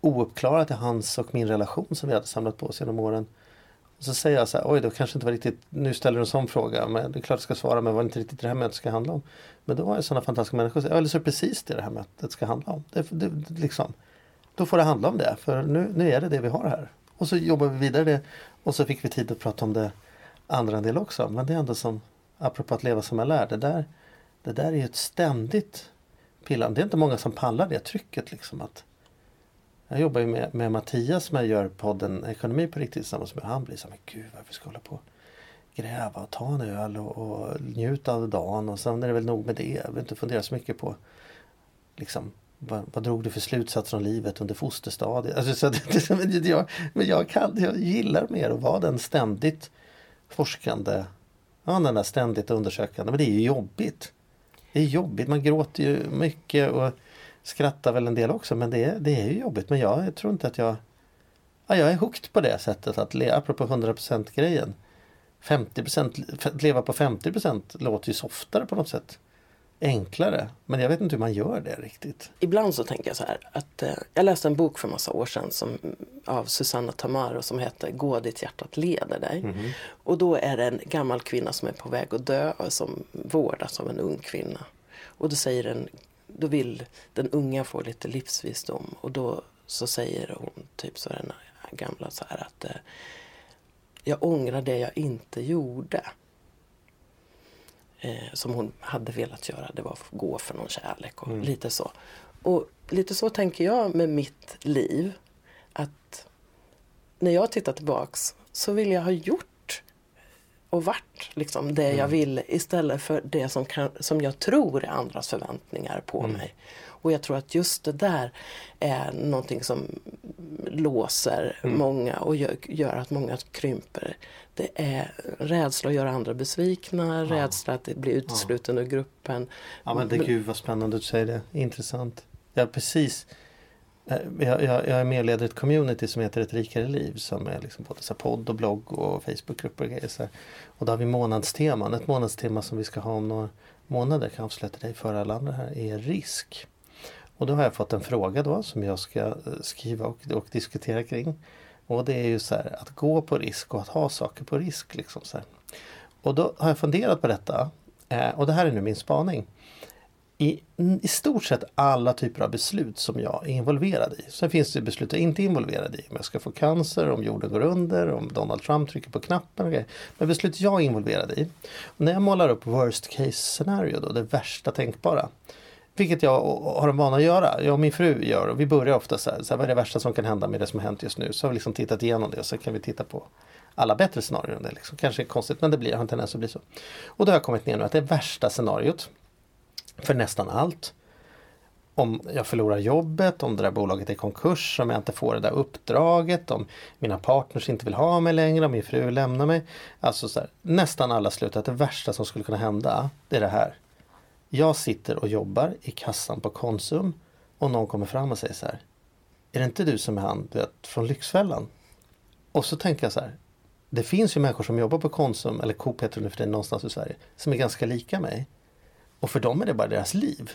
ouppklarat i hans och min relation som vi hade samlat på oss genom åren. Och så säger jag så här, oj då kanske inte var riktigt, nu ställer du en sån fråga, men det är klart jag ska svara, men var det inte riktigt det här mötet ska handla om. Men då var det sådana fantastiska människor som ja, eller så är det precis det det här mötet ska handla om. Det, det, det, liksom, då får det handla om det, för nu, nu är det det vi har här. Och så jobbar vi vidare det och så fick vi tid att prata om det andra en del också. Men det är ändå som, apropå att leva som jag lär, det där, det där är ju ett ständigt pillande. Det är inte många som pallar det trycket liksom att jag jobbar ju med, med Mattias som jag gör podden Ekonomi på riktigt tillsammans med. Han blir så här, men gud varför ska jag hålla på gräva och ta en öl och, och njuta av dagen och sen är det väl nog med det. Jag vill inte fundera så mycket på liksom vad, vad drog du för slutsatser om livet under fosterstadiet? Alltså, så att, men jag, men jag, kan, jag gillar mer att vara den ständigt forskande, ja den där ständigt undersökande, men det är ju jobbigt. Det är jobbigt, man gråter ju mycket och skrattar väl en del också men det är, det är ju jobbigt. Men jag tror inte att jag... Ja, jag är hooked på det sättet att le, apropå 100% grejen. 50%, att leva på 50% låter ju softare på något sätt. Enklare. Men jag vet inte hur man gör det riktigt. Ibland så tänker jag så här att eh, jag läste en bok för massa år sedan som, av Susanna Tamaro som heter Gå dit hjärtat leder dig. Och då är det en gammal kvinna som är på väg att dö och som vårdas av en ung kvinna. Och då säger den, då vill den unga få lite livsvisdom och då så säger hon typ så den gamla så här att eh, jag ångrar det jag inte gjorde eh, som hon hade velat göra. Det var att gå för någon kärlek och lite så. Och lite så tänker jag med mitt liv. Att när jag tittar tillbaks så vill jag ha gjort och varit liksom det jag ville istället för det som, kan, som jag tror är andras förväntningar på mig. Och jag tror att just det där är någonting som låser många och gör, gör att många krymper. Det är rädsla att göra andra besvikna, rädsla att bli utsluten ur gruppen. Ja men det, gud vad spännande du säger det. Intressant. Ja precis. Eh, Jag, jag, jag är med och leder ett community som heter Ett rikare liv som är liksom både så podd och blogg och Facebookgrupper och grejer. Så här. Och då har vi månadsteman. Ett månadstema som vi ska ha om några månader kan jag avslöja till dig för alla andra här är risk. Och då har jag fått en fråga då som jag ska eh, skriva och, och diskutera kring. Och det är ju så här att gå på risk och att ha saker på risk. Liksom så här. Och då har jag funderat på detta. Eh, och det här är nu min spaning. i, i stort sett alla typer av beslut som jag är involverad i. Sen finns det beslut jag inte är involverad i. Om jag ska få cancer, om jorden går under, om Donald Trump trycker på knappen. Och Men beslut jag är involverad i. Och när jag målar upp worst case scenario, då, det värsta tänkbara. Vilket jag har en vana att göra. Jag och min fru gör. Och vi börjar ofta så här, så här, vad är det värsta som kan hända med det som har hänt just nu? Så har vi liksom tittat igenom det och så kan vi titta på alla bättre scenarier. Det liksom. Kanske är konstigt men det blir, har en tendens att bli så. Och då har jag kommit ner nu att det värsta scenariot för nästan allt. Om jag förlorar jobbet, om det där bolaget är konkurs, om jag inte får det där uppdraget, om mina partners inte vill ha mig längre, om min fru lämnar mig. Alltså så här, nästan alla slutar att det värsta som skulle kunna hända, det är det här. Jag sitter och jobbar i kassan på Konsum och någon kommer fram och säger så här. Är det inte du som är han vet, från Lyxfällan? Och så tänker jag så här. Det finns ju människor som jobbar på Konsum eller Coop heter det nu för det någonstans i Sverige. Som är ganska lika mig. Och för dem är det bara deras liv.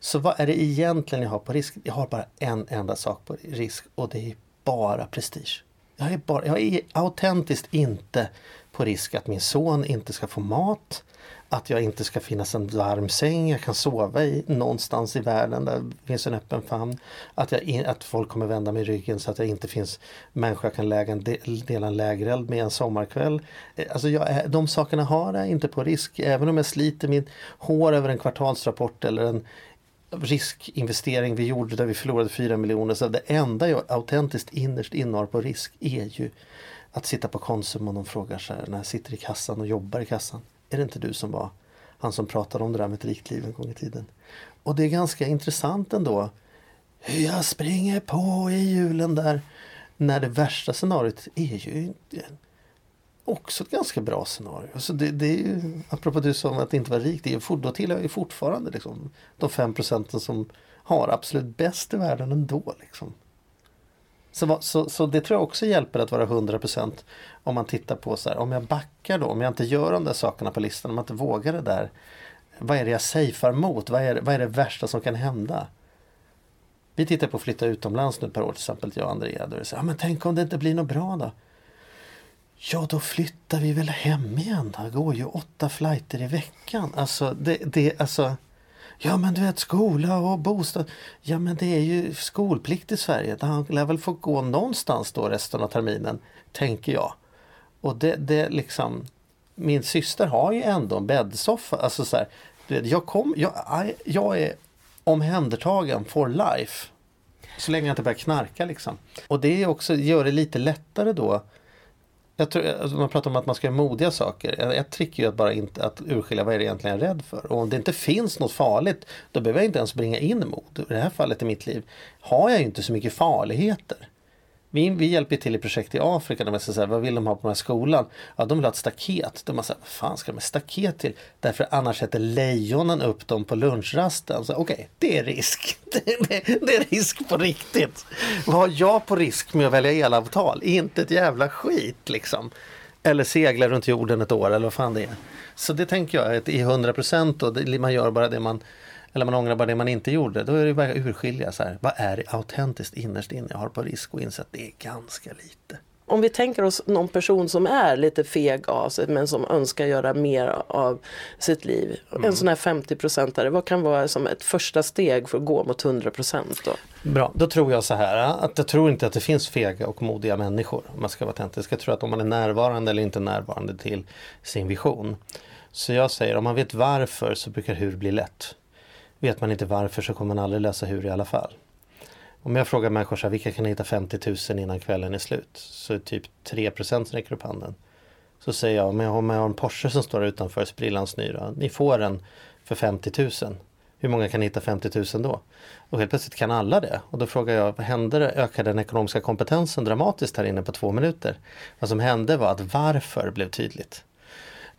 Så vad är det egentligen jag har på risk? Jag har bara en enda sak på risk och det är bara prestige. Jag är, bara, jag är autentiskt inte på risk att min son inte ska få mat, att jag inte ska finnas en varm säng jag kan sova i någonstans i världen där det finns en öppen famn. Att, jag, att folk kommer vända mig ryggen så att det inte finns människor jag kan lägga en del, dela en lägereld med en sommarkväll. Eh, alltså jag, eh, de sakerna har jag inte på risk. Även om jag sliter mitt hår över en kvartalsrapport eller en riskinvestering vi gjorde där vi förlorade 4 miljoner. Så det enda jag autentiskt innerst inne har på risk är ju att sitta på Konsum och de frågar så här när jag sitter i kassan och jobbar i kassan. Är det inte du som var han som pratade om det där med ett rikt liv en gång i tiden? Och det är ganska intressant ändå hur jag springer på i hjulen där när det värsta scenariot är ju också ett ganska bra scenario. Så det, det är ju, apropå du sa att inte var rikt. det är, då tillhör jag fortfarande liksom, de fem procenten som har absolut bäst i världen ändå. Liksom. Så, så, så, det tror jag också hjälper att vara 100% om man tittar på så här, om jag backar då, om jag inte gör de där sakerna på listan, om jag inte vågar det där. Vad är det jag safear mot? Vad är, vad är det värsta som kan hända? Vi tittar på att flytta utomlands nu per år till exempel, jag och Andrea. Då är det så, ja, men tänk om det inte blir något bra då? Ja, då flyttar vi väl hem igen. Det går ju åtta flighter i veckan. Alltså, det, det, alltså Ja men du vet skola och bostad. Ja men det är ju skolplikt i Sverige. Han lär väl få gå någonstans då resten av terminen. Tänker jag. Och det, det liksom Min syster har ju ändå en bäddsoffa. Alltså så här, jag, kom, jag, jag är omhändertagen for life. Så länge jag inte börjar knarka liksom. Och det är också, gör det lite lättare då jag tror, alltså man pratar om att man ska göra modiga saker. Ett trick är ju att bara inte att urskilja vad är det egentligen jag är rädd för. Och om det inte finns något farligt då behöver jag inte ens bringa in mod. I det här fallet i mitt liv har jag ju inte så mycket farligheter. Vi, vi hjälper till i projekt i Afrika De säger så här, vad vill de ha på den här skolan? Ja, de vill ha ett staket. De säger, vad fan ska de med staket till? Därför annars sätter lejonen upp dem på lunchrasten. Okej, okay, det är risk. Det, är, det, är risk på riktigt. Vad har jag på risk med att välja elavtal? Inte ett jävla skit liksom. Eller segla runt jorden ett år eller vad fan det är. Så det tänker jag att i 100 procent man gör bara det man eller man ångrar bara det man inte gjorde. Då är det bara att urskilja så här, vad är det autentiskt innerst inne jag har på risk och inse att det är ganska lite. Om vi tänker oss någon person som är lite feg av sig men som önskar göra mer av sitt liv. Mm. En sån här 50-procentare, vad kan vara som ett första steg för att gå mot 100 procent? Bra, då tror jag så här att jag tror inte att det finns fega och modiga människor. Om man ska vara autentisk. Jag tror att om man är närvarande eller inte närvarande till sin vision. Så jag säger om man vet varför så brukar hur bli lätt. Vet man inte varför så kommer man aldrig läsa hur i alla fall. Om jag frågar människor så här, vilka kan hitta 50 000 innan kvällen är slut? Så är typ 3 som räcker upp handen. Så säger jag, om jag har en Porsche som står utanför sprillans ny Ni får den för 50 000. Hur många kan hitta 50 000 då? Och helt plötsligt kan alla det. Och då frågar jag, vad hände? Ökade den ekonomiska kompetensen dramatiskt här inne på två minuter? Vad som hände var att varför blev tydligt.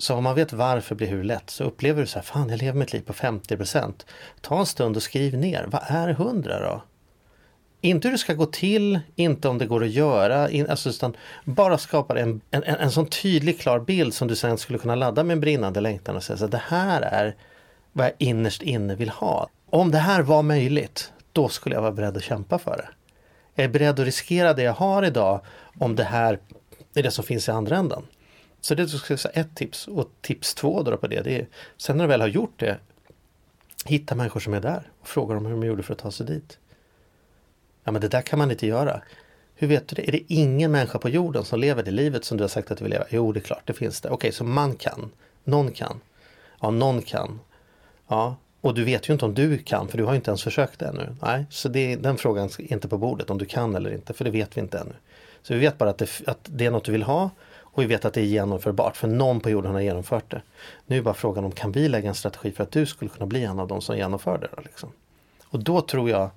Så om man vet varför blir hur lätt så upplever du så här, fan jag lever mitt liv på 50% Ta en stund och skriv ner, vad är 100 då? Inte hur det ska gå till, inte om det går att göra, in, alltså, utan bara skapa en, en, en, en sån tydlig klar bild som du sen skulle kunna ladda med en brinnande längtan och säga så det här är vad jag innerst inne vill ha. Om det här var möjligt, då skulle jag vara beredd att kämpa för det. Jag är beredd att riskera det jag har idag om det här är det som finns i andra änden. Så det är ett tips. Och tips två då på det, det är, sen när du väl har gjort det, Hitta människor som är där och fråga dem hur de gjorde för att ta sig dit. Ja men det där kan man inte göra. Hur vet du det? Är det ingen människa på jorden som lever det livet som du har sagt att du vill leva? Jo, det är klart, det finns det. Okej, så man kan. Någon kan. Ja, någon kan. Ja, och du vet ju inte om du kan för du har inte ens försökt det ännu. Nej, så det, den frågan är inte på bordet om du kan eller inte för det vet vi inte ännu. Så vi vet bara att det, att det är något du vill ha och vi vet att det är genomförbart för någon på jorden har genomfört det. Nu är bara frågan om kan vi lägga en strategi för att du skulle kunna bli en av de som genomför det. Då, liksom. Och då tror jag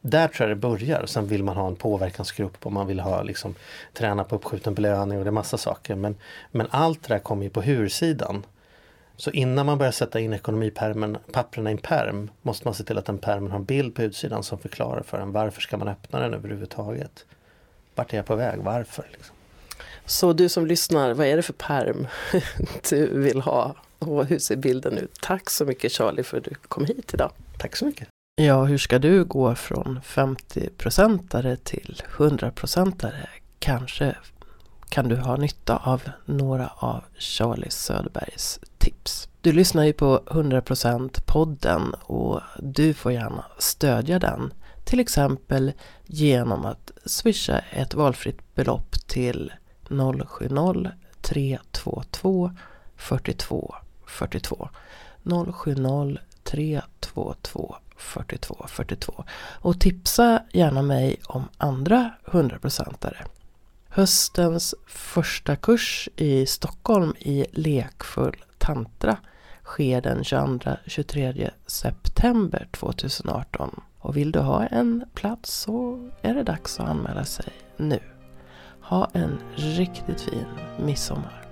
där tror jag det börjar. Sen vill man ha en påverkansgrupp och man vill ha liksom, träna på uppskjuten belöning och det är massa saker. Men, men allt det där kommer ju på hur-sidan. Så innan man börjar sätta in ekonomipapperna i en perm måste man se till att den permen har en bild på utsidan som förklarar för en varför ska man öppna den överhuvudtaget. Vart är jag på väg? Varför? Liksom. Så du som lyssnar, vad är det för perm du vill ha? Och hur ser bilden ut? Tack så mycket Charlie för att du kom hit idag. Tack så mycket. Ja, hur ska du gå från 50-procentare till 100-procentare? Kanske kan du ha nytta av några av Charlie Söderbergs tips. Du lyssnar ju på 100% podden och du får gärna stödja den. Till exempel genom att swisha ett valfritt belopp till 070 322 42 42 070 322 42 42 och tipsa gärna mig om andra 100-procentare. Höstens första kurs i Stockholm i lekfull tantra sker den 22-23 september 2018. Och vill du ha en plats så är det dags att anmäla sig nu. Ha en riktigt fin midsommar.